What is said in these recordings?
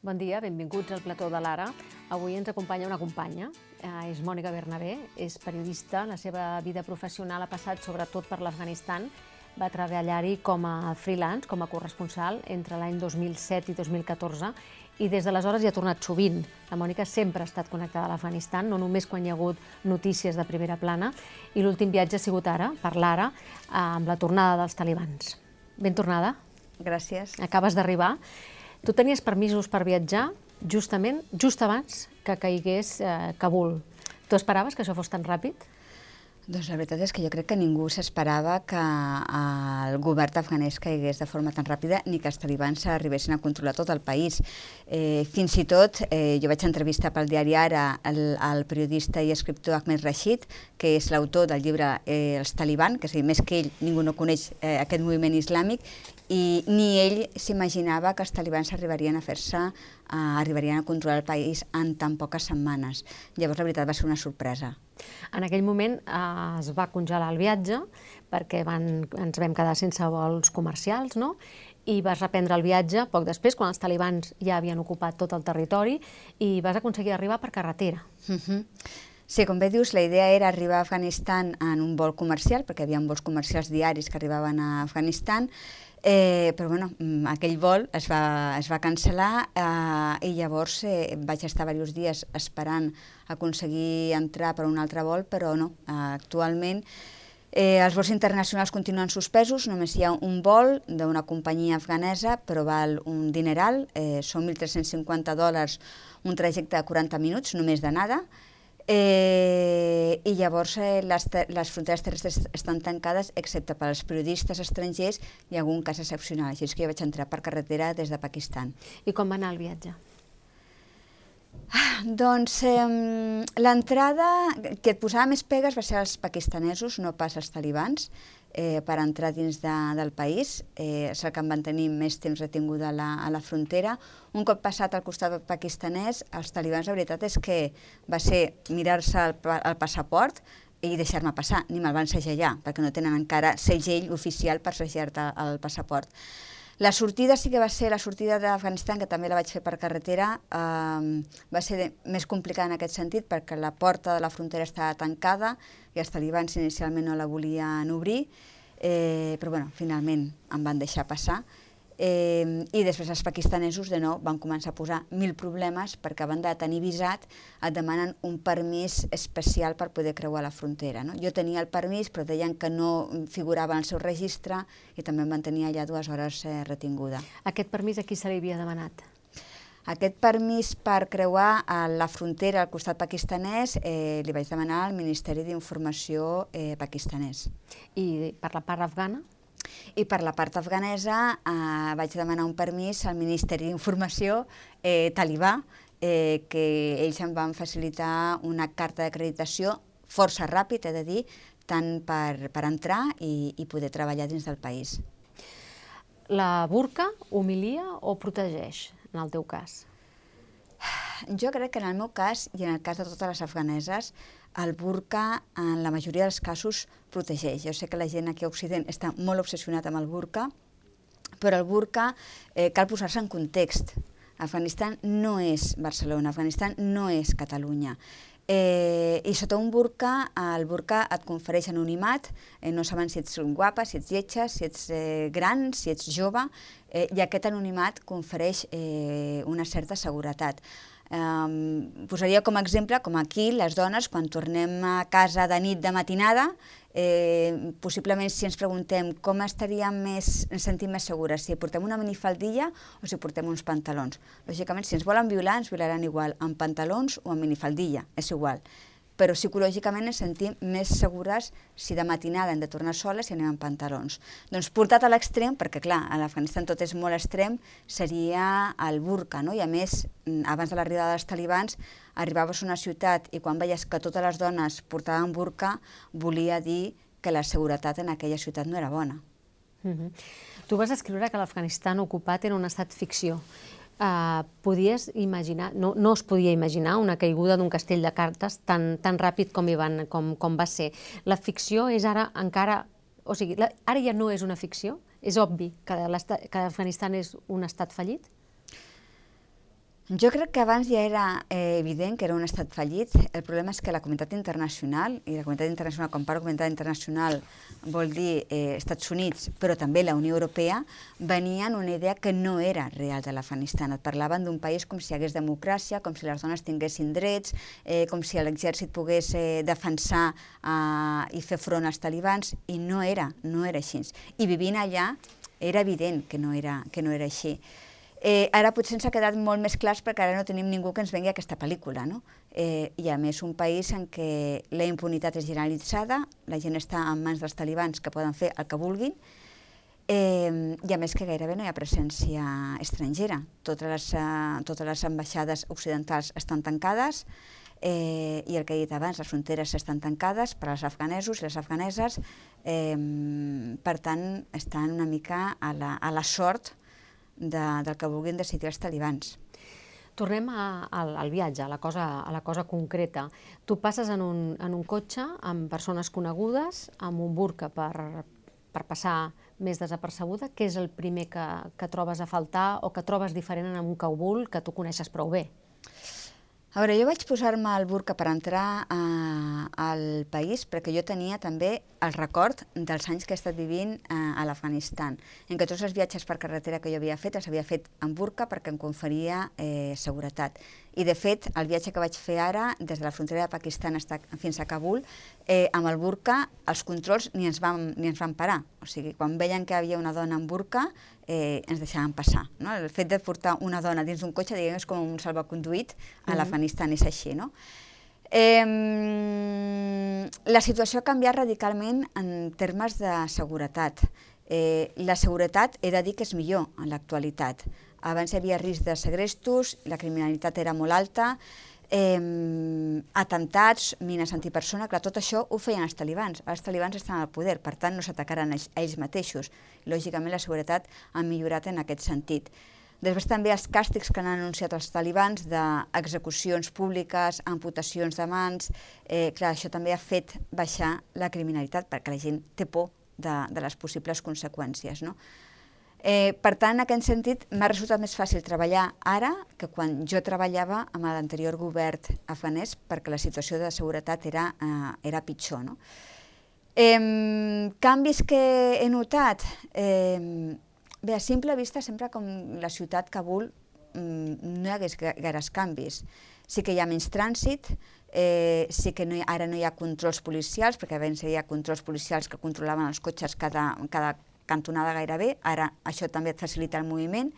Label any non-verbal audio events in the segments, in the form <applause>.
Bon dia, benvinguts al plató de l'Ara. Avui ens acompanya una companya, eh, és Mònica Bernabé, és periodista, la seva vida professional ha passat sobretot per l'Afganistan, va treballar-hi com a freelance, com a corresponsal, entre l'any 2007 i 2014, i des d'aleshores hi ha tornat sovint. La Mònica sempre ha estat connectada a l'Afganistan, no només quan hi ha hagut notícies de primera plana, i l'últim viatge ha sigut ara, per l'Ara, amb la tornada dels talibans. Ben tornada. Gràcies. Acabes d'arribar. Tu tenies permisos per viatjar justament just abans que caigués eh, Kabul. Tu esperaves que això fos tan ràpid? Doncs la veritat és que jo crec que ningú s'esperava que el govern afganès caigués de forma tan ràpida ni que els talibans arribessin a controlar tot el país. Eh, fins i tot, eh, jo vaig entrevistar pel diari Ara el, el periodista i escriptor Ahmed Rashid, que és l'autor del llibre eh, Els Taliban, que és a dir, més que ell ningú no coneix eh, aquest moviment islàmic, i ni ell s'imaginava que els talibans arribarien a fer-se, eh, arribarien a controlar el país en tan poques setmanes. Llavors, la veritat, va ser una sorpresa. En aquell moment eh, es va congelar el viatge perquè van, ens vam quedar sense vols comercials, no? i vas reprendre el viatge poc després, quan els talibans ja havien ocupat tot el territori, i vas aconseguir arribar per carretera. Uh -huh. Sí, com bé dius, la idea era arribar a Afganistan en un vol comercial, perquè hi havia vols comercials diaris que arribaven a Afganistan, Eh, però bueno, mm, aquell vol es va, es va cancel·lar eh, i llavors eh, vaig estar diversos dies esperant aconseguir entrar per un altre vol, però no, eh, actualment eh, els vols internacionals continuen suspesos, només hi ha un vol d'una companyia afganesa, però val un dineral, eh, són 1.350 dòlars un trajecte de 40 minuts, només de nada, Eh, I llavors eh, les, les fronteres terrestres estan tancades excepte per als periodistes estrangers i algun cas excepcional. Així és que jo vaig entrar per carretera des de Pakistan. I com va anar el viatge? Ah, doncs eh, l'entrada que et posava més pegues va ser als pakistanesos, no pas als talibans eh, per entrar dins de, del país. Eh, és el que en van tenir més temps retinguda a la, a la frontera. Un cop passat al costat pakistanès, els talibans, la veritat és que va ser mirar-se el, el passaport i deixar-me passar, ni me'l van segellar, perquè no tenen encara segell oficial per segellar-te el passaport. La sortida sí que va ser la sortida d'Afganistan, que també la vaig fer per carretera, eh, va ser de, més complicada en aquest sentit perquè la porta de la frontera estava tancada i els talibans inicialment no la volien obrir, eh, però bueno, finalment em van deixar passar Eh, I després els pakistanesos de nou van començar a posar mil problemes perquè a banda de tenir visat et demanen un permís especial per poder creuar la frontera. No? Jo tenia el permís però deien que no figurava en el seu registre i també em van tenir allà dues hores eh, retinguda. Aquest permís a qui se li havia demanat? Aquest permís per creuar a la frontera al costat pakistanès eh, li vaig demanar al Ministeri d'Informació eh, pakistanès. I per la part afgana? I per la part afganesa eh, vaig demanar un permís al Ministeri d'Informació eh, talibà, eh, que ells em van facilitar una carta d'acreditació força ràpid, he de dir, tant per, per entrar i, i poder treballar dins del país. La burca humilia o protegeix, en el teu cas? Jo crec que en el meu cas, i en el cas de totes les afganeses, el burca en la majoria dels casos protegeix. Jo sé que la gent aquí a Occident està molt obsessionat amb el burca, però el burca eh, cal posar-se en context. Afganistan no és Barcelona, Afganistan no és Catalunya. Eh, I sota un burca, el burca et confereix anonimat, eh, no saben si ets guapa, si ets lletja, si ets eh, gran, si ets jove, eh, i aquest anonimat confereix eh, una certa seguretat. Um, posaria com a exemple, com aquí, les dones, quan tornem a casa de nit de matinada, eh, possiblement si ens preguntem com estaríem més, ens sentim més segures, si portem una minifaldilla o si portem uns pantalons. Lògicament, si ens volen violar, ens violaran igual amb pantalons o amb minifaldilla, és igual però psicològicament ens sentim més segures si de matinada hem de tornar soles i anem amb pantalons. Doncs portat a l'extrem, perquè clar, a l'Afganistan tot és molt extrem, seria el burca, no? i a més, mm, abans de l'arribada dels talibans, arribaves a una ciutat i quan veies que totes les dones portaven burca, volia dir que la seguretat en aquella ciutat no era bona. Uh -huh. Tu vas escriure que l'Afganistan ocupat era un estat ficció Uh, podies imaginar, no, no es podia imaginar una caiguda d'un castell de cartes tan, tan ràpid com, hi van, com, com va ser. La ficció és ara encara... O sigui, la, ara ja no és una ficció? És obvi que, que Afganistan és un estat fallit? Jo crec que abans ja era eh, evident que era un estat fallit. El problema és que la comunitat internacional, i la comunitat internacional, quan parlo comunitat internacional, vol dir eh, Estats Units, però també la Unió Europea, venien una idea que no era real de l'Afganistan. Et parlaven d'un país com si hi hagués democràcia, com si les dones tinguessin drets, eh, com si l'exèrcit pogués eh, defensar eh, i fer front als talibans, i no era, no era així. I vivint allà era evident que no era, que no era així. Eh, ara potser ens ha quedat molt més clars perquè ara no tenim ningú que ens vengui aquesta pel·lícula, no? Eh, I a més un país en què la impunitat és generalitzada, la gent està en mans dels talibans que poden fer el que vulguin, eh, i a més que gairebé no hi ha presència estrangera. Totes les, uh, totes les ambaixades occidentals estan tancades, eh, i el que he dit abans, les fronteres estan tancades per als afganesos i les afganeses, eh, per tant, estan una mica a la, a la sort de, del que vulguin decidir els talibans. Tornem a, al, al viatge, a la, cosa, a la cosa concreta. Tu passes en un, en un cotxe amb persones conegudes, amb un burca per, per passar més desapercebuda. Què és el primer que, que trobes a faltar o que trobes diferent en un Kabul que tu coneixes prou bé? A veure, jo vaig posar-me el burca per entrar eh, al país perquè jo tenia també el record dels anys que he estat vivint eh, a l'Afganistan, en què tots els viatges per carretera que jo havia fet els havia fet en burca perquè em conferia eh, seguretat. I de fet, el viatge que vaig fer ara, des de la frontera de Pakistan fins a Kabul, eh, amb el burca, els controls ni ens, van, ni ens van parar. O sigui, quan veien que havia una dona amb burca, eh, ens deixaven passar. No? El fet de portar una dona dins d'un cotxe, diguem, és com un salvaconduït a l'Afganistan, és així, no? Eh, la situació ha canviat radicalment en termes de seguretat. Eh, la seguretat he de dir que és millor en l'actualitat. Abans hi havia risc de segrestos, la criminalitat era molt alta, eh, atentats, mines antipersona, clar, tot això ho feien els talibans. Els talibans estan al poder, per tant no s'atacaran a ells mateixos. Lògicament la seguretat ha millorat en aquest sentit. Després també els càstigs que han anunciat els talibans d'execucions públiques, amputacions de mans, eh, clar, això també ha fet baixar la criminalitat perquè la gent té por de, de les possibles conseqüències. No? Eh, per tant, en aquest sentit, m'ha resultat més fàcil treballar ara que quan jo treballava amb l'anterior govern afganès perquè la situació de seguretat era, eh, era pitjor. No? Eh, canvis que he notat? Eh, bé, a simple vista, sempre com la ciutat Kabul mm, no hi hagués gaires canvis. Sí que hi ha menys trànsit, eh, sí que no hi, ara no hi ha controls policials, perquè abans hi ha controls policials que controlaven els cotxes cada, cada cantonada gairebé, ara això també et facilita el moviment.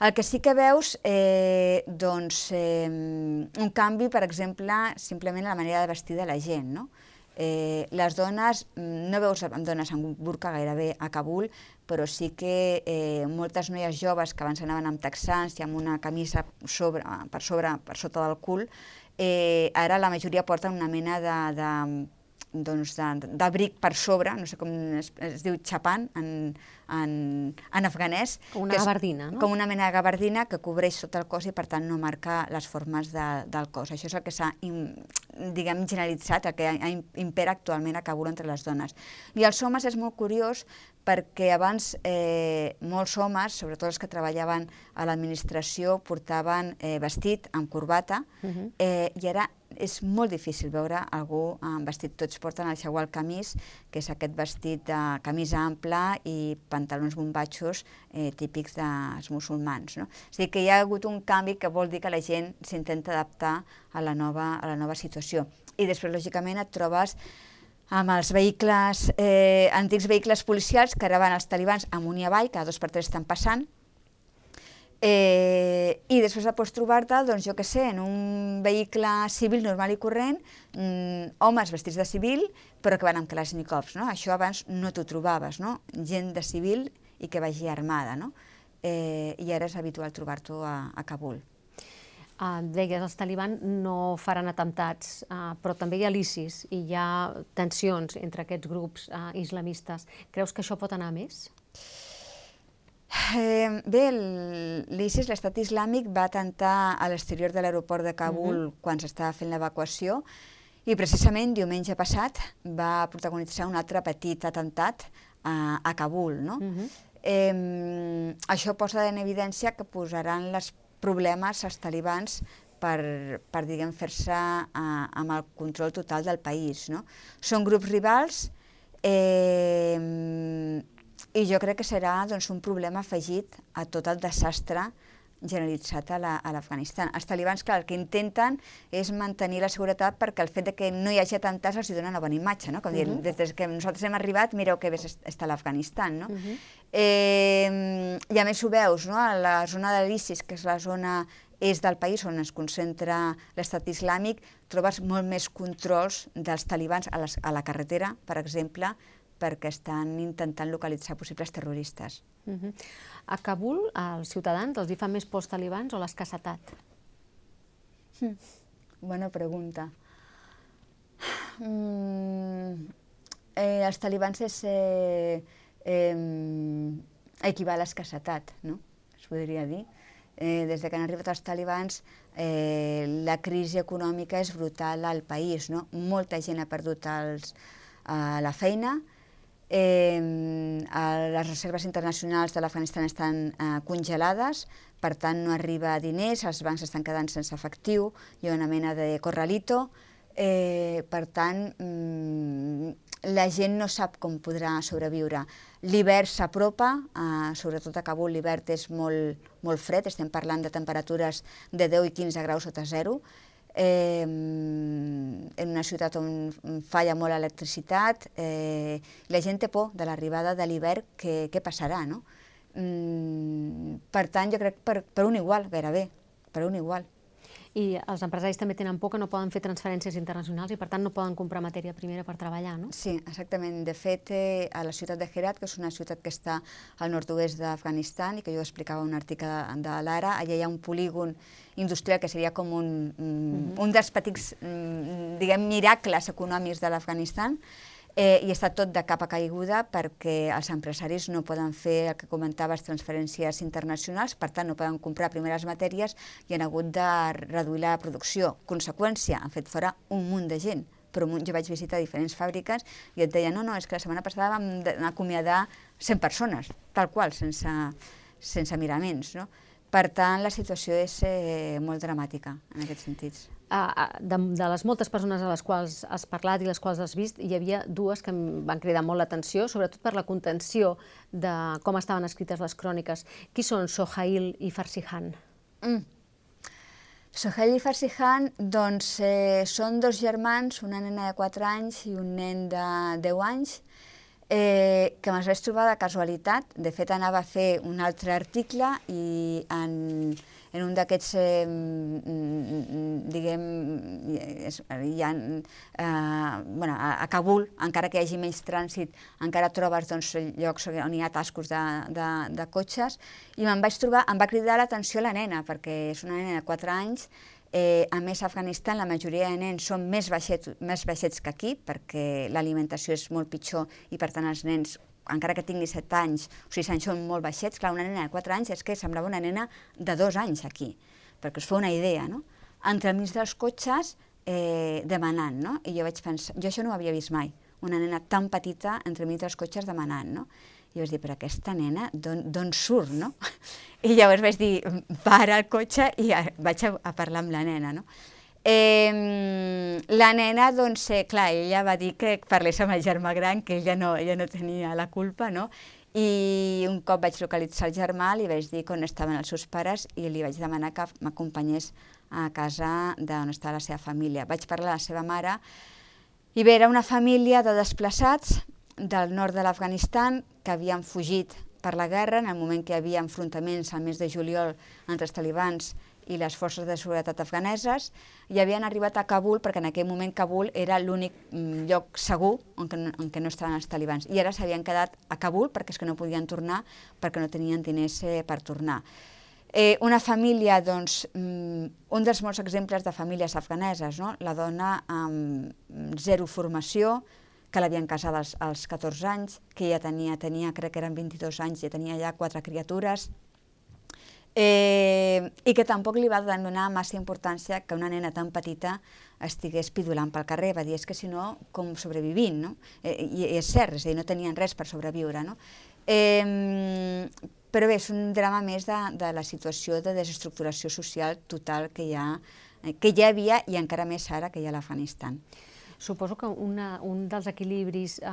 El que sí que veus, eh, doncs, eh, un canvi, per exemple, simplement la manera de vestir de la gent, no? Eh, les dones, no veus dones amb burca gairebé a Kabul, però sí que eh, moltes noies joves que abans anaven amb texans i amb una camisa sobre, per sobre, per sota del cul, eh, ara la majoria porten una mena de, de doncs, d'abric per sobre, no sé com es, es diu xapan en, en, en afganès. Com una gabardina, no? Com una mena de gabardina que cobreix tot el cos i per tant no marca les formes de, del cos. Això és el que s'ha diguem generalitzat, el que impera actualment a Kabul entre les dones. I els homes és molt curiós perquè abans eh, molts homes, sobretot els que treballaven a l'administració, portaven eh, vestit amb corbata uh -huh. eh, i ara és molt difícil veure algú amb vestit. Tots porten el xagual camís, que és aquest vestit de camisa ampla i pantalons bombatxos eh, típics dels musulmans. No? És que hi ha hagut un canvi que vol dir que la gent s'intenta adaptar a la, nova, a la nova situació. I després, lògicament, et trobes amb els vehicles, eh, antics vehicles policials que ara van els talibans amunt i avall, cada dos per tres estan passant, eh, i després de pots trobar-te, doncs jo que sé, en un vehicle civil normal i corrent, mm, homes vestits de civil, però que van amb Kalashnikovs, no? Això abans no t'ho trobaves, no? Gent de civil i que vagi armada, no? Eh, I ara és habitual trobar-t'ho a, a Kabul. Uh, deies, els talibans no faran atemptats, uh, però també hi ha l'ISIS i hi ha tensions entre aquests grups uh, islamistes. Creus que això pot anar més? Eh, bé, l'ISIS, l'estat islàmic, va atemptar a l'exterior de l'aeroport de Kabul uh -huh. quan s'estava fent l'evacuació i precisament diumenge passat va protagonitzar un altre petit atemptat a, a Kabul. No? Uh -huh. eh, això posa en evidència que posaran les problemes als talibans per, per diguem, fer-se amb el control total del país. No? Són grups rivals eh, i jo crec que serà doncs, un problema afegit a tot el desastre generalitzat a l'Afganistan. La, els talibans, clar, el que intenten és mantenir la seguretat perquè el fet de que no hi hagi atemptats els dona una bona imatge, no? Com uh -huh. dir, des que nosaltres hem arribat, mireu que bé està l'Afganistan, no? Uh -huh. eh, I a més ho veus, no? A la zona de l'ISIS, que és la zona és del país on es concentra l'estat islàmic, trobes molt més controls dels talibans a, les, a la carretera, per exemple, perquè estan intentant localitzar possibles terroristes. Uh -huh. A Kabul, als ciutadans, els hi fa més por els talibans o l'escassetat? Hm. Bona pregunta. Mm, eh, els talibans és, eh, eh, equival a escassetat, no? es podria dir. Eh, des de que han arribat els talibans, eh, la crisi econòmica és brutal al país. No? Molta gent ha perdut els, eh, la feina, Eh, les reserves internacionals de l'Afganistan estan eh, congelades, per tant no arriba diners, els bancs estan quedant sense efectiu, hi ha una mena de corralito, eh, per tant mm, la gent no sap com podrà sobreviure. L'hivern s'apropa, eh, sobretot a Kabul l'hivern és molt, molt fred, estem parlant de temperatures de 10 i 15 graus sota zero, eh, en una ciutat on falla molt l'electricitat, eh, la gent té por de l'arribada de l'hivern, què, passarà, no? Mm, per tant, jo crec per, per un igual, gairebé, per un igual. I els empresaris també tenen por que no poden fer transferències internacionals i per tant no poden comprar matèria primera per treballar, no? Sí, exactament. De fet, eh, a la ciutat de Herat, que és una ciutat que està al nord-oest d'Afganistan i que jo explicava un article de l'Ara, allà hi ha un polígon industrial que seria com un, un, uh -huh. un dels petits, mm, diguem, miracles econòmics de l'Afganistan, eh, i està tot de capa caiguda perquè els empresaris no poden fer el que comentaves, transferències internacionals, per tant no poden comprar primeres matèries i han hagut de reduir la producció. Conseqüència, han fet fora un munt de gent però jo vaig visitar diferents fàbriques i et deia, no, no, és que la setmana passada vam acomiadar 100 persones, tal qual, sense, sense miraments, no? Per tant, la situació és eh, molt dramàtica en aquests sentits de, de les moltes persones a les quals has parlat i les quals has vist, hi havia dues que em van cridar molt l'atenció, sobretot per la contenció de com estaven escrites les cròniques. Qui són Sohail i Farsihan? Mm. Sohail i Farsihan doncs, eh, són dos germans, una nena de 4 anys i un nen de 10 anys, eh, que me'ls vaig trobar de casualitat. De fet, anava a fer un altre article i en en un d'aquests, eh, diguem, hi ha, eh, bueno, a, a Kabul, encara que hi hagi menys trànsit, encara trobes doncs, llocs on hi ha tascos de, de, de cotxes, i me'n vaig trobar, em va cridar l'atenció la nena, perquè és una nena de 4 anys, Eh, a més, a Afganistan la majoria de nens són més baixets, més baixets que aquí, perquè l'alimentació és molt pitjor i, per tant, els nens encara que tingui 7 anys, o 6 anys són molt baixets, clar, una nena de 4 anys és que semblava una nena de 2 anys aquí, perquè us fa una idea, no? Entre mig dels cotxes eh, demanant, no? I jo vaig pensar, jo això no ho havia vist mai, una nena tan petita entre mig dels cotxes demanant, no? I vaig dir, però aquesta nena d'on surt, no? <laughs> I llavors vaig dir, para el cotxe i vaig a, a parlar amb la nena, no? Eh, la nena, doncs, eh, clar, ella va dir que parlés amb el germà gran, que ella no, ella no tenia la culpa, no? I un cop vaig localitzar el germà, li vaig dir on estaven els seus pares i li vaig demanar que m'acompanyés a casa d'on està la seva família. Vaig parlar a la seva mare i bé, era una família de desplaçats del nord de l'Afganistan que havien fugit per la guerra en el moment que hi havia enfrontaments al mes de juliol entre els talibans i les forces de seguretat afganeses i havien arribat a Kabul perquè en aquell moment Kabul era l'únic mm, lloc segur on que, no, on que no estaven els talibans i ara s'havien quedat a Kabul perquè és que no podien tornar perquè no tenien diners eh, per tornar. Eh, una família, doncs, mm, un dels molts exemples de famílies afganeses, no? la dona amb zero formació, que l'havien casat als, als 14 anys, que ja tenia, tenia, crec que eren 22 anys, ja tenia ja quatre criatures, eh, i que tampoc li va donar massa importància que una nena tan petita estigués pidulant pel carrer, va dir, és que si no, com sobrevivint, no? Eh, i, I és cert, és a dir, no tenien res per sobreviure, no? Eh, però bé, és un drama més de, de la situació de desestructuració social total que hi ha, eh, que hi havia i encara més ara que hi ha a l'Afganistan. Suposo que una, un dels equilibris eh,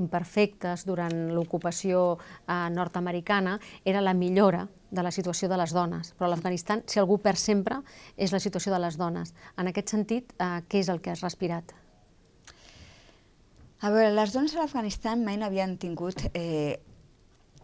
imperfectes durant l'ocupació eh, nord-americana era la millora de la situació de les dones, però a l'Afganistan, si algú perd sempre, és la situació de les dones. En aquest sentit, eh, què és el que has respirat? A veure, les dones a l'Afganistan mai no havien tingut eh,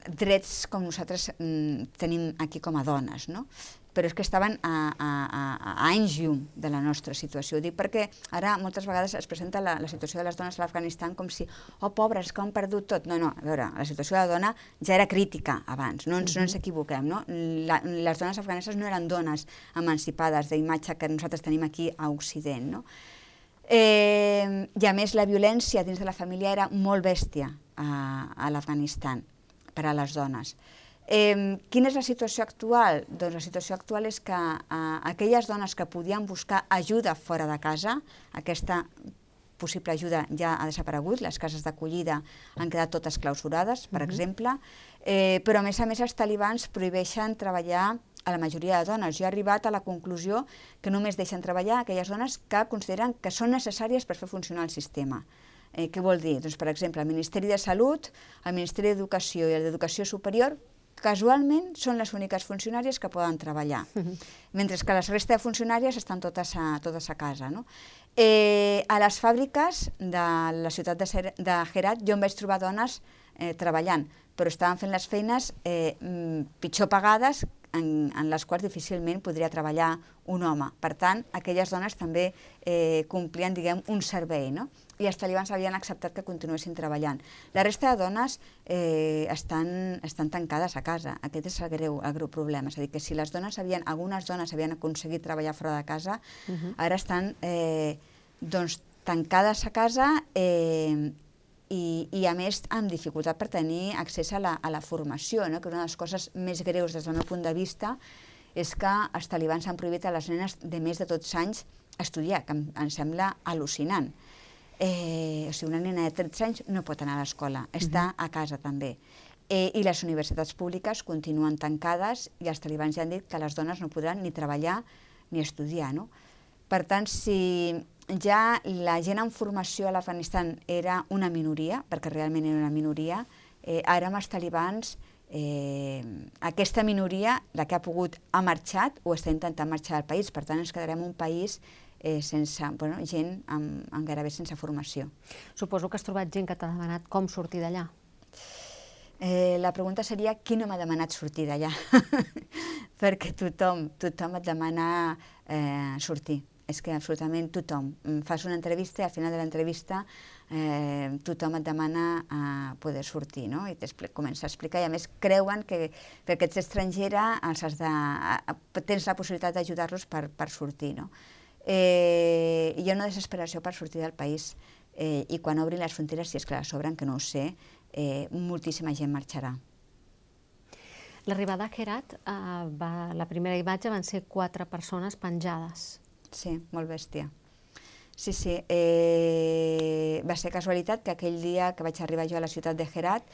drets com nosaltres mm, tenim aquí com a dones, no? Però és que estaven a, a, a, a anys llum de la nostra situació. Dic perquè ara moltes vegades es presenta la, la situació de les dones a l'Afganistan com si, oh, pobres, que han perdut tot. No, no, a veure, la situació de la dona ja era crítica abans, no ens, uh -huh. no ens equivoquem, no? La, les dones afganeses no eren dones emancipades d'imatge que nosaltres tenim aquí a Occident, no? Eh, I a més la violència dins de la família era molt bèstia a, a l'Afganistan per a les dones. Eh, quina és la situació actual? Doncs la situació actual és que eh, aquelles dones que podien buscar ajuda fora de casa, aquesta possible ajuda ja ha desaparegut, les cases d'acollida han quedat totes clausurades, per uh -huh. exemple, eh, però a més a més els talibans prohibeixen treballar a la majoria de dones. Jo he arribat a la conclusió que només deixen treballar aquelles dones que consideren que són necessàries per fer funcionar el sistema. Eh, què vol dir? Doncs, per exemple, el Ministeri de Salut, el Ministeri d'Educació i el d'Educació Superior casualment són les úniques funcionàries que poden treballar, mentre que les resta de funcionàries estan totes a, totes a casa. No? Eh, a les fàbriques de la ciutat de, de Herat jo em vaig trobar dones eh, treballant, però estaven fent les feines eh, mm, pitjor pagades en, en les quals difícilment podria treballar un home. Per tant, aquelles dones també eh, complien, diguem, un servei, no? I els talibans havien acceptat que continuessin treballant. La resta de dones eh, estan, estan tancades a casa. Aquest és el greu, el greu problema. És a dir, que si les dones havien, algunes dones havien aconseguit treballar fora de casa, uh -huh. ara estan eh, doncs, tancades a casa eh, i, i a més amb dificultat per tenir accés a la, a la formació, no? que una de les coses més greus des del meu punt de vista és que els talibans han prohibit a les nenes de més de 12 anys estudiar, que em, em sembla al·lucinant eh, o sigui, una nena de 13 anys no pot anar a l'escola, està uh -huh. a casa també. Eh, I les universitats públiques continuen tancades i els talibans ja han dit que les dones no podran ni treballar ni estudiar. No? Per tant, si ja la gent en formació a l'Afganistan era una minoria, perquè realment era una minoria, eh, ara amb els talibans eh, aquesta minoria, la que ha pogut, ha marxat o està intentant marxar del país. Per tant, ens quedarem un país eh, sense, bueno, gent amb, amb gairebé sense formació. Suposo que has trobat gent que t'ha demanat com sortir d'allà. Eh, la pregunta seria qui no m'ha demanat sortir d'allà, <laughs> perquè tothom, tothom et demana eh, sortir. És que absolutament tothom. Mm, fas una entrevista i al final de l'entrevista eh, tothom et demana eh, poder sortir, no? I comença a explicar i a més creuen que perquè ets estrangera els has de, tens la possibilitat d'ajudar-los per, per sortir, no? Eh, hi ha una desesperació per sortir del país eh, i quan obrin les fronteres, si és que les obren, que no ho sé, eh, moltíssima gent marxarà. L'arribada a Herat, eh, va, la primera imatge van ser quatre persones penjades. Sí, molt bèstia. Sí, sí. Eh, va ser casualitat que aquell dia que vaig arribar jo a la ciutat de Herat,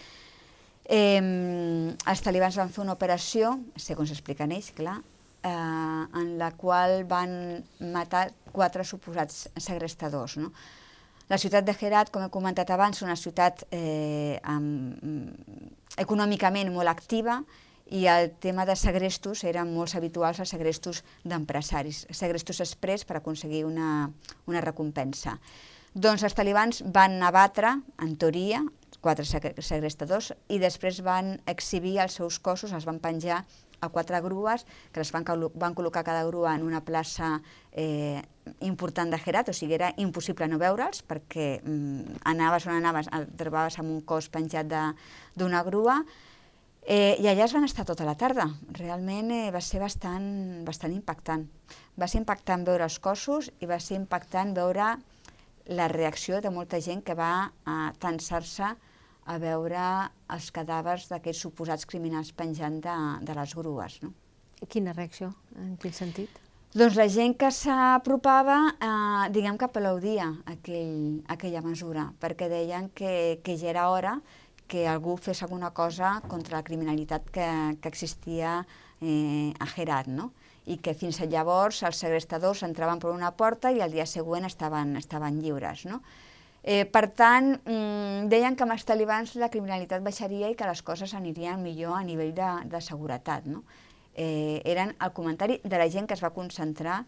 eh, els talibans van fer una operació, segons expliquen ells, clar, eh, en la qual van matar quatre suposats segrestadors. No? La ciutat de Herat, com he comentat abans, és una ciutat eh, amb, econòmicament molt activa i el tema de segrestos eren molt habituals als segrestos d'empresaris, segrestos express per aconseguir una, una recompensa. Doncs els talibans van abatre, en teoria, quatre segrestadors i després van exhibir els seus cossos, els van penjar a quatre grues, que les van, van col·locar cada grua en una plaça eh, important de Gerat, o sigui, era impossible no veure'ls, perquè mm, anaves on anaves, et trobaves amb un cos penjat d'una grua, eh, i allà es van estar tota la tarda. Realment eh, va ser bastant, bastant impactant. Va ser impactant veure els cossos i va ser impactant veure la reacció de molta gent que va a tensar-se a veure els cadàvers d'aquests suposats criminals penjant de, de les grues. No? Quina reacció? En quin sentit? Doncs la gent que s'apropava, eh, diguem que aplaudia aquell, aquella mesura, perquè deien que, que ja era hora que algú fes alguna cosa contra la criminalitat que, que existia eh, a Herat, no? i que fins llavors els segrestadors entraven per una porta i el dia següent estaven, estaven lliures. No? Eh, per tant, mmm, deien que amb els talibans la criminalitat baixaria i que les coses anirien millor a nivell de, de seguretat. No? Eh, eren el comentari de la gent que es va concentrar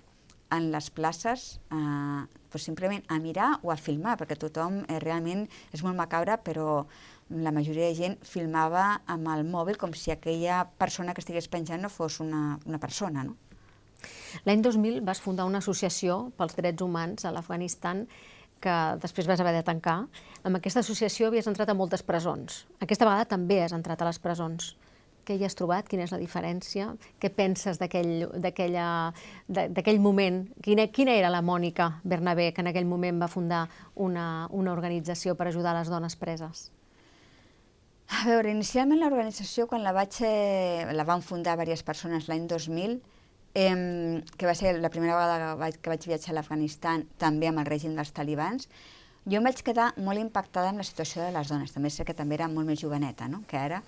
en les places eh, pues simplement a mirar o a filmar, perquè tothom eh, realment és molt macabre, però la majoria de gent filmava amb el mòbil com si aquella persona que estigués penjant no fos una, una persona. No? L'any 2000 vas fundar una associació pels drets humans a l'Afganistan que després vas haver de tancar. Amb aquesta associació havies entrat a moltes presons. Aquesta vegada també has entrat a les presons. Què hi has trobat? Quina és la diferència? Què penses d'aquell moment? Quina, quina era la Mònica Bernabé que en aquell moment va fundar una, una organització per ajudar les dones preses? A veure, inicialment l'organització, quan la vaig, eh, la van fundar diverses persones l'any 2000, eh, que va ser la primera vegada que vaig, que vaig viatjar a l'Afganistan, també amb el règim dels talibans, jo em vaig quedar molt impactada amb la situació de les dones. També sé que també era molt més joveneta no? que ara.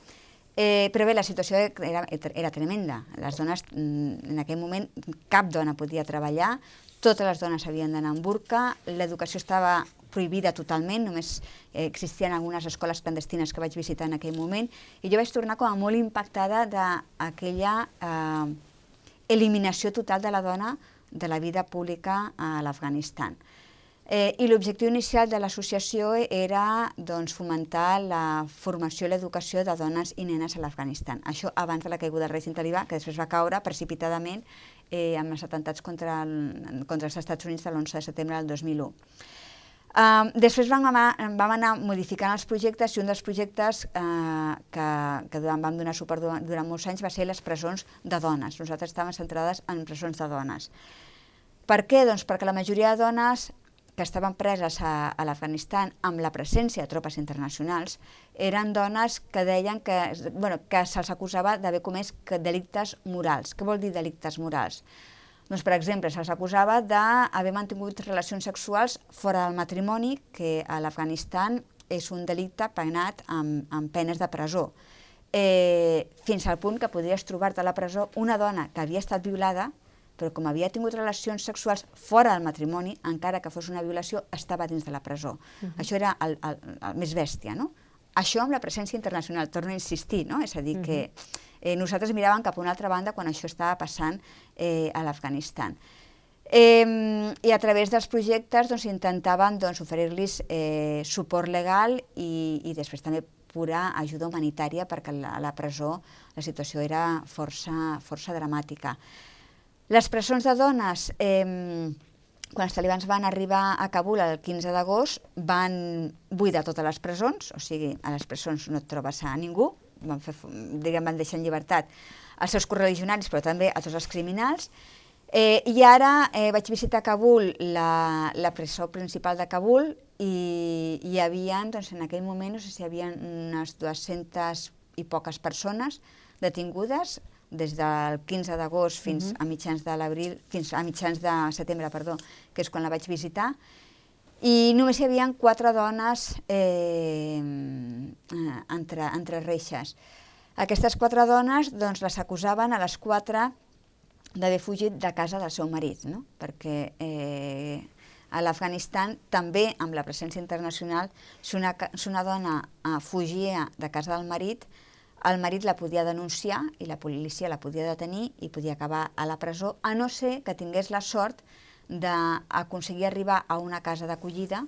Eh, però bé, la situació era, era tremenda. Les dones, mm, en aquell moment, cap dona podia treballar, totes les dones havien d'anar amb burca, l'educació estava prohibida totalment, només eh, existien algunes escoles clandestines que vaig visitar en aquell moment, i jo vaig tornar com a molt impactada d'aquella eh, eliminació total de la dona de la vida pública a l'Afganistan. Eh, I l'objectiu inicial de l'associació era doncs, fomentar la formació i l'educació de dones i nenes a l'Afganistan. Això abans de la caiguda del règim talibà, que després va caure precipitadament eh, amb els atentats contra, el, contra els Estats Units de l'11 de setembre del 2001. Uh, després vam vam anar modificant els projectes i un dels projectes uh, que, que vam donar suport durant molts anys va ser les presons de dones. Nosaltres estàvem centrades en presons de dones. Per què? Doncs perquè la majoria de dones que estaven preses a, a l'Afganistan amb la presència de tropes internacionals eren dones que deien que, bueno, que se'ls acusava d'haver comès delictes morals. Què vol dir delictes morals? Doncs, per exemple, se'ls acusava d'haver mantingut relacions sexuals fora del matrimoni, que a l'Afganistan és un delicte penat amb, amb penes de presó. Eh, fins al punt que podries trobar-te a la presó una dona que havia estat violada però com havia tingut relacions sexuals fora del matrimoni, encara que fos una violació, estava dins de la presó. Uh -huh. Això era el, el, el més bèstia, no? Això amb la presència internacional, torno a insistir, no? És a dir, uh -huh. que eh, nosaltres miràvem cap a una altra banda quan això estava passant eh, a l'Afganistan. Eh, I a través dels projectes doncs, intentaven doncs, oferir-los eh, suport legal i, i després també pura ajuda humanitària perquè a la presó la situació era força, força dramàtica. Les presons de dones, eh, quan els talibans van arribar a Kabul el 15 d'agost, van buidar totes les presons, o sigui, a les presons no et trobes a ningú, van, fer, diguem, van deixar en llibertat els seus correligionaris, però també a tots els criminals, Eh, I ara eh, vaig visitar Kabul, la, la presó principal de Kabul, i hi havia, doncs, en aquell moment, no sé si hi havia unes 200 i poques persones detingudes, des del 15 d'agost fins uh -huh. a mitjans de l'abril, fins a mitjans de setembre, perdó, que és quan la vaig visitar, i només hi havia quatre dones eh, entre, entre reixes. Aquestes quatre dones doncs, les acusaven a les quatre d'haver fugit de casa del seu marit, no? perquè eh, a l'Afganistan també amb la presència internacional, si una, si una dona eh, fugia de casa del marit, el marit la podia denunciar i la policia la podia detenir i podia acabar a la presó, a no ser que tingués la sort d'aconseguir arribar a una casa d'acollida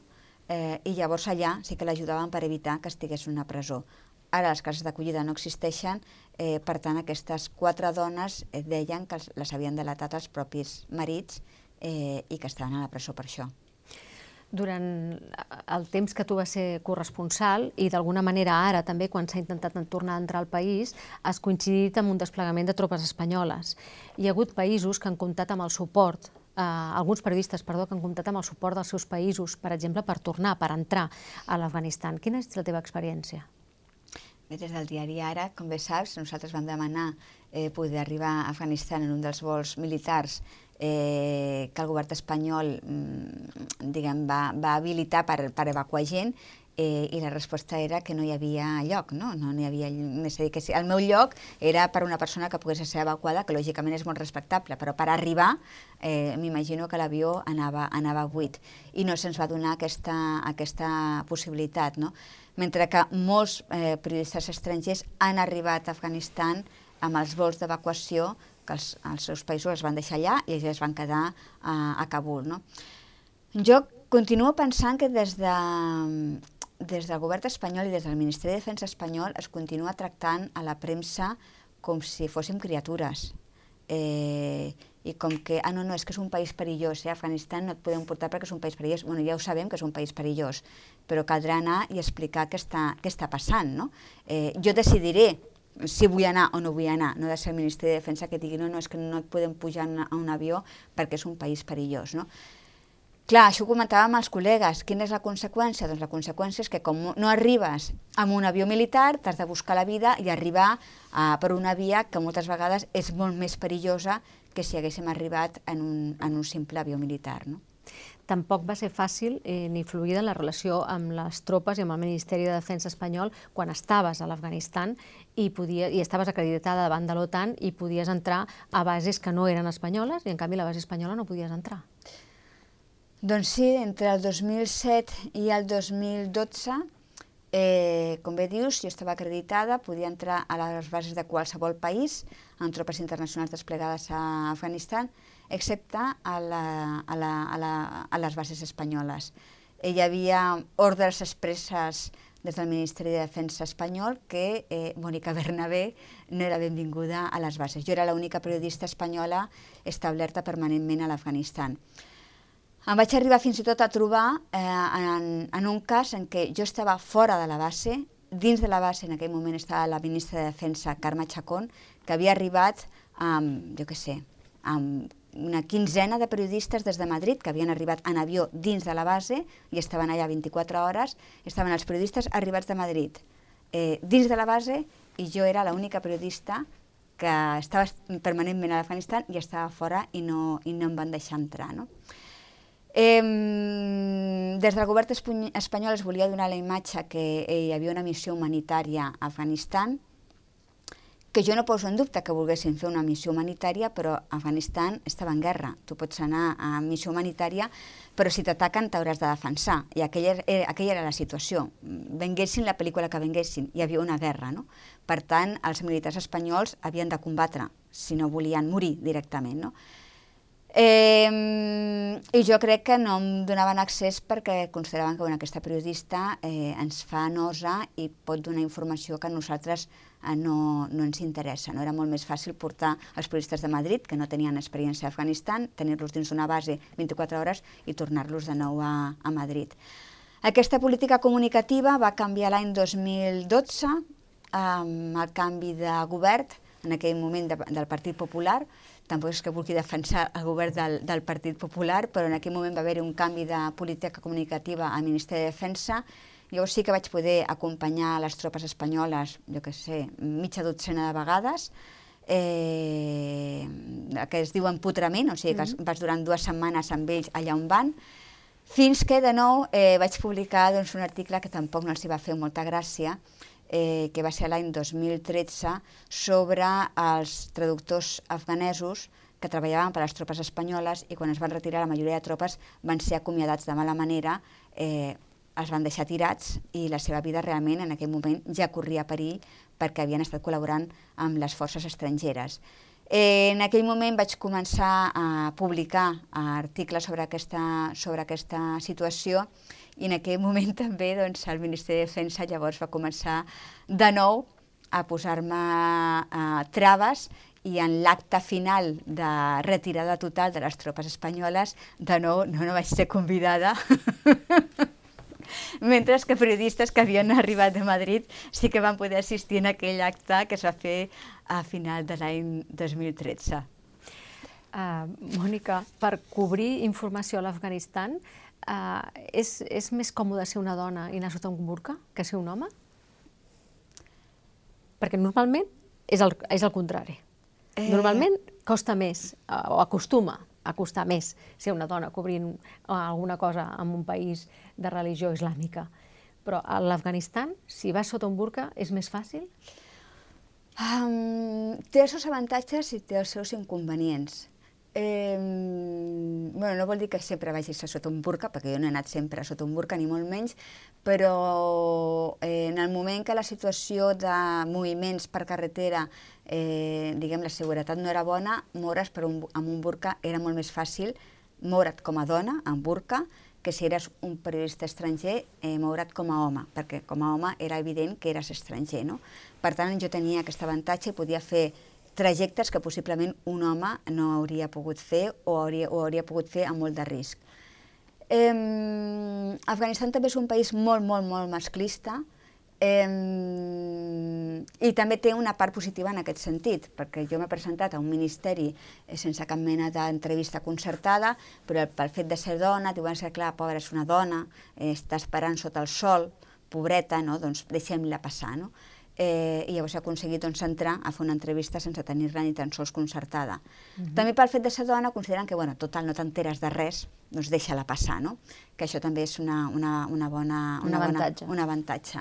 eh, i llavors allà sí que l'ajudaven per evitar que estigués en una presó. Ara les cases d'acollida no existeixen, eh, per tant aquestes quatre dones eh, deien que les havien delatat els propis marits eh, i que estaven a la presó per això durant el temps que tu vas ser corresponsal i d'alguna manera ara també quan s'ha intentat tornar a entrar al país has coincidit amb un desplegament de tropes espanyoles. Hi ha hagut països que han comptat amb el suport eh, alguns periodistes perdó, que han comptat amb el suport dels seus països, per exemple, per tornar, per entrar a l'Afganistan. Quina és la teva experiència? Bé, des del diari Ara, com bé saps, nosaltres vam demanar eh, poder arribar a Afganistan en un dels vols militars eh, que el govern espanyol mm, diguem, va, va habilitar per, per evacuar gent Eh, I la resposta era que no hi havia lloc, no? No n'hi havia... És a dir, que el meu lloc era per una persona que pogués ser evacuada, que lògicament és molt respectable, però per arribar eh, m'imagino que l'avió anava, anava buit. I no se'ns va donar aquesta, aquesta possibilitat, no? Mentre que molts eh, periodistes estrangers han arribat a Afganistan amb els vols d'evacuació que els, els seus països es van deixar allà i ells es van quedar a, a Kabul. No? Jo continuo pensant que des de, des del govern espanyol i des del Ministeri de Defensa espanyol es continua tractant a la premsa com si fóssim criatures. Eh, i com que, ah, no, no, és que és un país perillós, eh? Afganistan no et podem portar perquè és un país perillós. Bueno, ja ho sabem que és un país perillós, però caldrà anar i explicar què està, què està passant, no? Eh, jo decidiré si vull anar o no vull anar, no ha de ser el Ministeri de Defensa que digui no, no, és que no et podem pujar a un avió perquè és un país perillós, no? Clar, això ho comentàvem amb els col·legues. Quina és la conseqüència? Doncs la conseqüència és que com no arribes amb un avió militar, t'has de buscar la vida i arribar uh, per una via que moltes vegades és molt més perillosa que si haguéssim arribat en un, en un simple avió militar. No? Tampoc va ser fàcil eh, ni fluida la relació amb les tropes i amb el Ministeri de Defensa espanyol quan estaves a l'Afganistan i, podia, i estaves acreditada davant de l'OTAN i podies entrar a bases que no eren espanyoles i en canvi la base espanyola no podies entrar. Doncs sí, entre el 2007 i el 2012, eh, com bé dius, jo estava acreditada, podia entrar a les bases de qualsevol país amb tropes internacionals desplegades a Afganistan, excepte a, la, a, la, a, la, a les bases espanyoles. Hi havia ordres expresses des del Ministeri de Defensa espanyol que eh, Mònica Bernabé no era benvinguda a les bases. Jo era l'única periodista espanyola establerta permanentment a l'Afganistan. Em vaig arribar fins i tot a trobar eh, en, en un cas en què jo estava fora de la base, dins de la base en aquell moment estava la ministra de Defensa, Carme Chacón, que havia arribat amb, jo què sé, amb una quinzena de periodistes des de Madrid que havien arribat en avió dins de la base i estaven allà 24 hores, estaven els periodistes arribats de Madrid eh, dins de la base i jo era l'única periodista que estava permanentment a l'Afganistan i estava fora i no, i no em van deixar entrar. No? Eh, des del govern espanyol es volia donar la imatge que hi havia una missió humanitària a Afganistan, que jo no poso en dubte que volguessin fer una missió humanitària, però Afganistan estava en guerra. Tu pots anar a missió humanitària, però si t'ataquen t'hauràs de defensar. I aquella era, aquella era la situació. Venguessin la pel·lícula que venguessin, hi havia una guerra. No? Per tant, els militars espanyols havien de combatre, si no volien morir directament. No? Eh, I jo crec que no em donaven accés perquè consideraven que bueno, aquesta periodista eh, ens fa nosa i pot donar informació que a nosaltres eh, no, no ens interessa. No? Era molt més fàcil portar els periodistes de Madrid, que no tenien experiència a Afganistan, tenir-los dins d'una base 24 hores i tornar-los de nou a, a Madrid. Aquesta política comunicativa va canviar l'any 2012 amb el canvi de govern, en aquell moment de, del Partit Popular, tampoc és que vulgui defensar el govern del, del Partit Popular, però en aquell moment va haver-hi un canvi de política comunicativa al Ministeri de Defensa. Jo sí que vaig poder acompanyar les tropes espanyoles, jo què sé, mitja dotzena de vegades, eh, que es diu emputrament, o sigui que mm -hmm. vas durant dues setmanes amb ells allà on van, fins que de nou eh, vaig publicar doncs, un article que tampoc no els hi va fer molta gràcia, eh, que va ser l'any 2013, sobre els traductors afganesos que treballaven per a les tropes espanyoles i quan es van retirar la majoria de tropes van ser acomiadats de mala manera, eh, els van deixar tirats i la seva vida realment en aquell moment ja corria perill perquè havien estat col·laborant amb les forces estrangeres. Eh, en aquell moment vaig començar a publicar articles sobre aquesta, sobre aquesta situació i en aquell moment <laughs> també doncs, el Ministeri de Defensa llavors va començar de nou a posar-me uh, traves i en l'acte final de retirada total de les tropes espanyoles, de nou no, no vaig ser convidada, <laughs> mentre que periodistes que havien arribat de Madrid sí que van poder assistir en aquell acte que es va fer a final de l'any 2013. Uh, Mònica, per cobrir informació a l'Afganistan, Uh, és, és més còmode ser una dona i anar sota un burca que ser un home? Perquè normalment és el, és el contrari. Eh... Normalment costa més, uh, o acostuma a costar més ser una dona cobrint uh, alguna cosa en un país de religió islàmica. Però a l'Afganistan, si vas sota un burca, és més fàcil? Um, té els seus avantatges i té els seus inconvenients. Eh, bueno, no vol dir que sempre vagi a sota un burca, perquè jo no he anat sempre sota un burca, ni molt menys, però eh, en el moment que la situació de moviments per carretera, eh, diguem, la seguretat no era bona, moure's per un, amb un burca era molt més fàcil moure't com a dona, amb burca, que si eres un periodista estranger, eh, moure't com a home, perquè com a home era evident que eres estranger. No? Per tant, jo tenia aquest avantatge i podia fer trajectes que possiblement un home no hauria pogut fer o hauria, o hauria pogut fer amb molt de risc. Eh, Afganistan també és un país molt, molt, molt masclista, Eh, I també té una part positiva en aquest sentit, perquè jo m'he presentat a un ministeri eh, sense cap mena d'entrevista concertada, però pel fet de ser dona, diuen que clar, pobra, és una dona, eh, està esperant sota el sol, pobreta, no? doncs deixem-la passar. No? Eh, I llavors he aconseguit doncs, entrar a fer una entrevista sense tenir-la ni tan sols concertada. Uh -huh. També pel fet de ser dona consideren que, bueno, total, no t'enteres de res, doncs deixa-la passar, no? Que això també és una, una, una bona... Una un avantatge. Bona, un avantatge.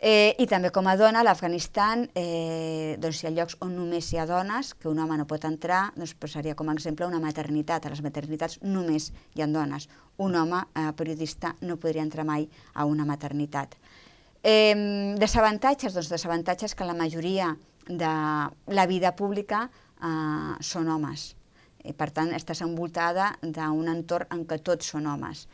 Eh, I també com a dona, a l'Afganistan, eh, doncs hi ha llocs on només hi ha dones, que un home no pot entrar, doncs posaria com a exemple una maternitat. A les maternitats només hi ha dones. Un home eh, periodista no podria entrar mai a una maternitat. Eh, desavantatges? Doncs desavantatges que la majoria de la vida pública eh, són homes. I, per tant, estàs envoltada d'un entorn en què tots són homes.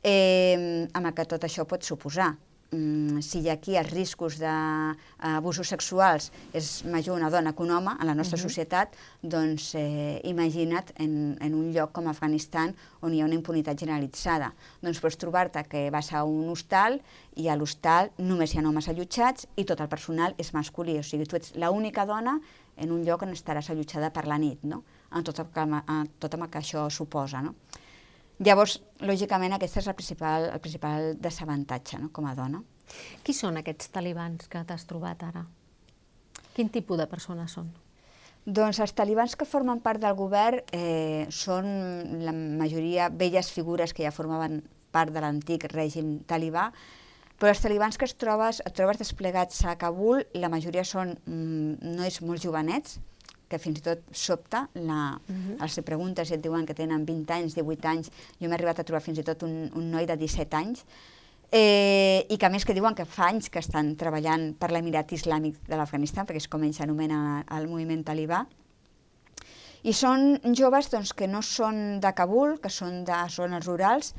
Eh, amb el que tot això pot suposar Mm, si aquí els riscos d'abusos sexuals és major una dona que un home a la nostra uh -huh. societat, doncs eh, imagina't en, en un lloc com Afganistan on hi ha una impunitat generalitzada. Doncs pots trobar-te que vas a un hostal i a l'hostal només hi ha homes allotjats i tot el personal és masculí, o sigui, tu ets l'única dona en un lloc on estaràs allotjada per la nit, no? en tot el que, en tot el que això suposa. No? Llavors, lògicament, aquest és el principal, el principal desavantatge no? com a dona. Qui són aquests talibans que t'has trobat ara? Quin tipus de persones són? Doncs els talibans que formen part del govern eh, són la majoria velles figures que ja formaven part de l'antic règim talibà, però els talibans que es trobes, et trobes desplegats a Kabul, la majoria són mm, nois molt jovenets, que fins i tot sobta, la, uh -huh. els preguntes i et diuen que tenen 20 anys, 18 anys, jo m'he arribat a trobar fins i tot un, un noi de 17 anys, eh, i que a més que diuen que fa anys que estan treballant per l'Emirat Islàmic de l'Afganistan, perquè és com ells s'anomena el moviment talibà, i són joves doncs, que no són de Kabul, que són de zones rurals,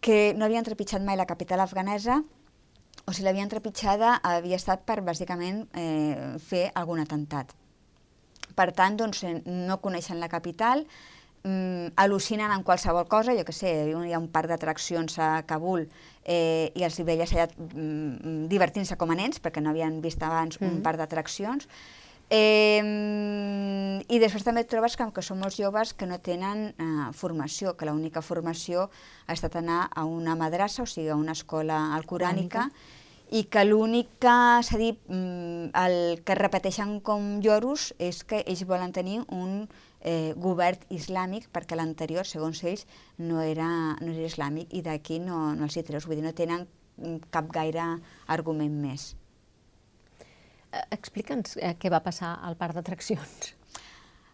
que no havien trepitjat mai la capital afganesa, o si l'havien trepitjada havia estat per, bàsicament, eh, fer algun atemptat. Per tant, doncs, no coneixen la capital, mm, al·lucinen en qualsevol cosa, jo que sé, hi ha un parc d'atraccions a Kabul eh, i els veies allà mm, divertint-se com a nens, perquè no havien vist abans mm -hmm. un parc d'atraccions, Eh, I després també et trobes que, que són molts joves que no tenen eh, formació, que l'única formació ha estat anar a una madrassa, o sigui, a una escola alcorànica, i que l'únic que s'ha dit, mm, el que repeteixen com lloros és que ells volen tenir un eh, govern islàmic perquè l'anterior, segons ells, no era, no era islàmic i d'aquí no, no els hi treus, vull dir, no tenen cap gaire argument més. Eh, explica'ns eh, què va passar al parc d'atraccions.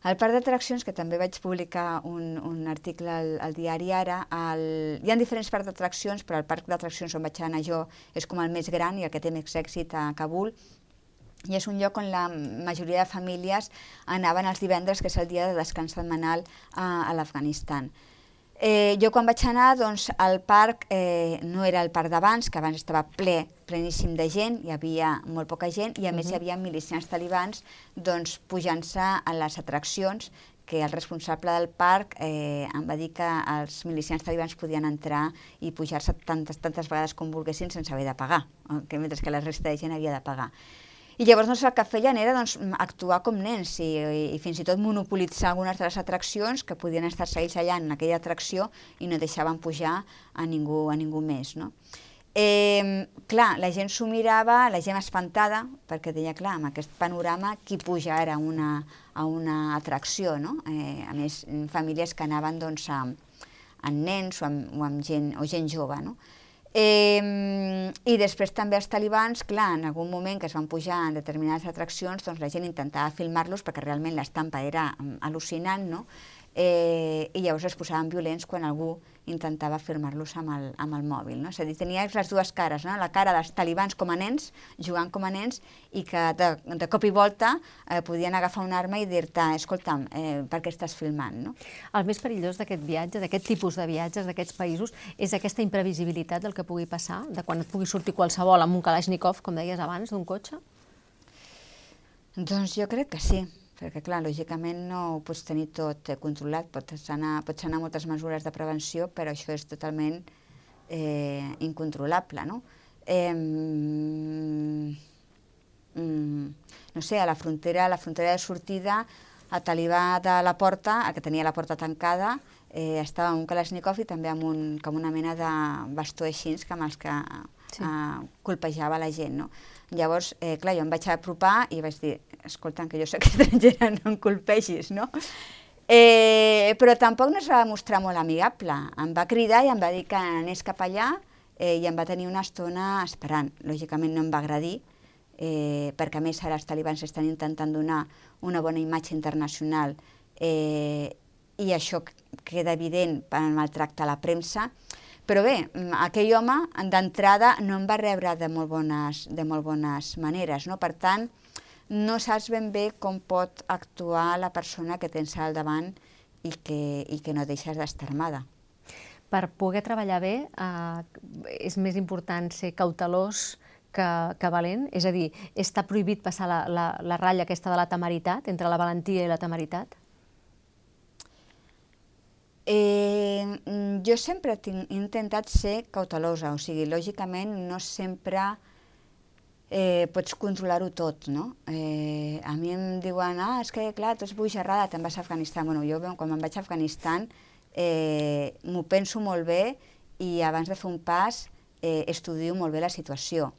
Al parc d'atraccions, que també vaig publicar un, un article al, al diari Ara, el, hi ha diferents parcs d'atraccions, però el parc d'atraccions on vaig anar jo és com el més gran i el que té més èxit a Kabul, i és un lloc on la majoria de famílies anaven els divendres, que és el dia de descans setmanal a, a l'Afganistan. Eh, jo quan vaig anar, doncs, el parc eh, no era el parc d'abans, que abans estava ple, pleníssim de gent, hi havia molt poca gent, i a uh -huh. més hi havia milicians talibans doncs, pujant-se a les atraccions, que el responsable del parc eh, em va dir que els milicians talibans podien entrar i pujar-se tantes, tantes vegades com volguessin sense haver de pagar, que mentre que la resta de gent havia de pagar. I llavors doncs, el que feien era doncs, actuar com nens i, i, i fins i tot monopolitzar algunes de les atraccions que podien estar ells allà en aquella atracció i no deixaven pujar a ningú, a ningú més. No? Eh, clar, la gent s'ho mirava, la gent espantada, perquè deia, clar, amb aquest panorama, qui puja ara una, a una atracció, no? Eh, a més, famílies que anaven doncs, amb, amb nens o amb, o amb gent, o gent jove, no? Eh, I després també els talibans, clar, en algun moment que es van pujar en determinades atraccions, doncs la gent intentava filmar-los perquè realment l'estampa era mm, al·lucinant, no? Eh, i llavors es posaven violents quan algú intentava filmar-los amb, el, amb el mòbil. No? És a dir, tenia les dues cares, no? la cara dels talibans com a nens, jugant com a nens, i que de, de cop i volta eh, podien agafar una arma i dir-te, escolta'm, eh, per què estàs filmant? No? El més perillós d'aquest viatge, d'aquest tipus de viatges, d'aquests països, és aquesta imprevisibilitat del que pugui passar, de quan et pugui sortir qualsevol amb un Kalashnikov, com deies abans, d'un cotxe? Doncs jo crec que sí perquè clar, lògicament no ho pots tenir tot eh, controlat, pots anar, pots anar moltes mesures de prevenció, però això és totalment eh, incontrolable, no? Eh, mm, no sé, a la frontera, a la frontera de sortida, a talibà de la porta, el que tenia la porta tancada, eh, estava amb un Kalashnikov i també amb, un, com una mena de bastó així, que amb els que sí. eh, colpejava la gent, no? Llavors, eh, clar, jo em vaig apropar i vaig dir, escolta, que jo soc <laughs> estrangera, no em colpegis, no? Eh, però tampoc no es va mostrar molt amigable. Em va cridar i em va dir que anés cap allà eh, i em va tenir una estona esperant. Lògicament no em va agradir, eh, perquè a més ara els talibans estan intentant donar una bona imatge internacional eh, i això queda evident en el tracte a la premsa, però bé, mm, aquell home d'entrada no em va rebre de molt bones, de molt bones maneres, no? per tant, no saps ben bé com pot actuar la persona que tens al davant i que, i que no deixes d'estar armada. Per poder treballar bé eh, és més important ser cautelós que, que valent? És a dir, està prohibit passar la, la, la ratlla aquesta de la temeritat, entre la valentia i la temeritat? Eh, mm, jo sempre he intentat ser cautelosa, o sigui, lògicament no sempre eh, pots controlar-ho tot, no? Eh, a mi em diuen, ah, és que clar, tu ets boixerrada, te'n vas a Afganistan. Bueno, jo quan me'n vaig a Afganistan eh, m'ho penso molt bé i abans de fer un pas eh, estudio molt bé la situació.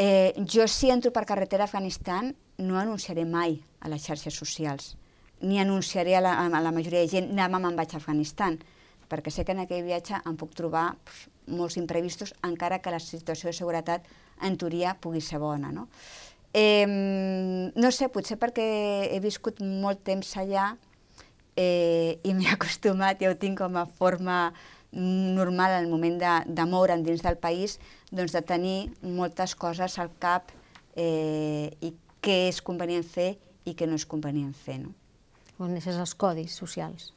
Eh, jo si entro per carretera a Afganistan no anunciaré mai a les xarxes socials ni anunciaré a la, a la majoria de gent demà me'n vaig a Afganistan, perquè sé que en aquell viatge em puc trobar pf, molts imprevistos, encara que la situació de seguretat en teoria pugui ser bona. No? Eh, no sé, potser perquè he viscut molt temps allà eh, i <laughs> m'he acostumat, ja ho tinc com a forma normal en el moment de, de moure'n dins del país, doncs de tenir moltes coses al cap eh, i què és convenient fer i què no és convenient fer. No? Coneixes els codis socials?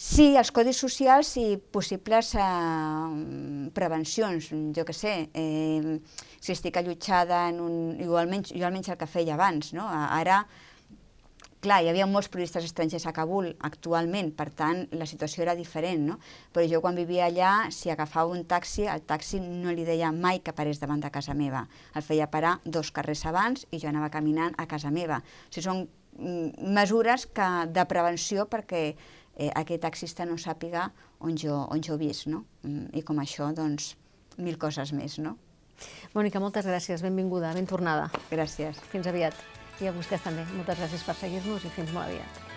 Sí, els codis socials i possibles eh, prevencions, jo que sé, eh, si estic allotjada en un... Jo almenys, jo almenys el que feia abans, no? Ara, clar, hi havia molts periodistes estrangers a Kabul actualment, per tant, la situació era diferent, no? Però jo quan vivia allà, si agafava un taxi, el taxi no li deia mai que parés davant de casa meva. El feia parar dos carrers abans i jo anava caminant a casa meva. O sigui, són mesures que, de prevenció perquè eh, aquest taxista no sàpiga on jo, on jo visc, no? Mm, I com això, doncs, mil coses més, no? Mònica, moltes gràcies, benvinguda, ben tornada. Gràcies. Fins aviat. I a vostès també, moltes gràcies per seguir-nos i fins molt aviat.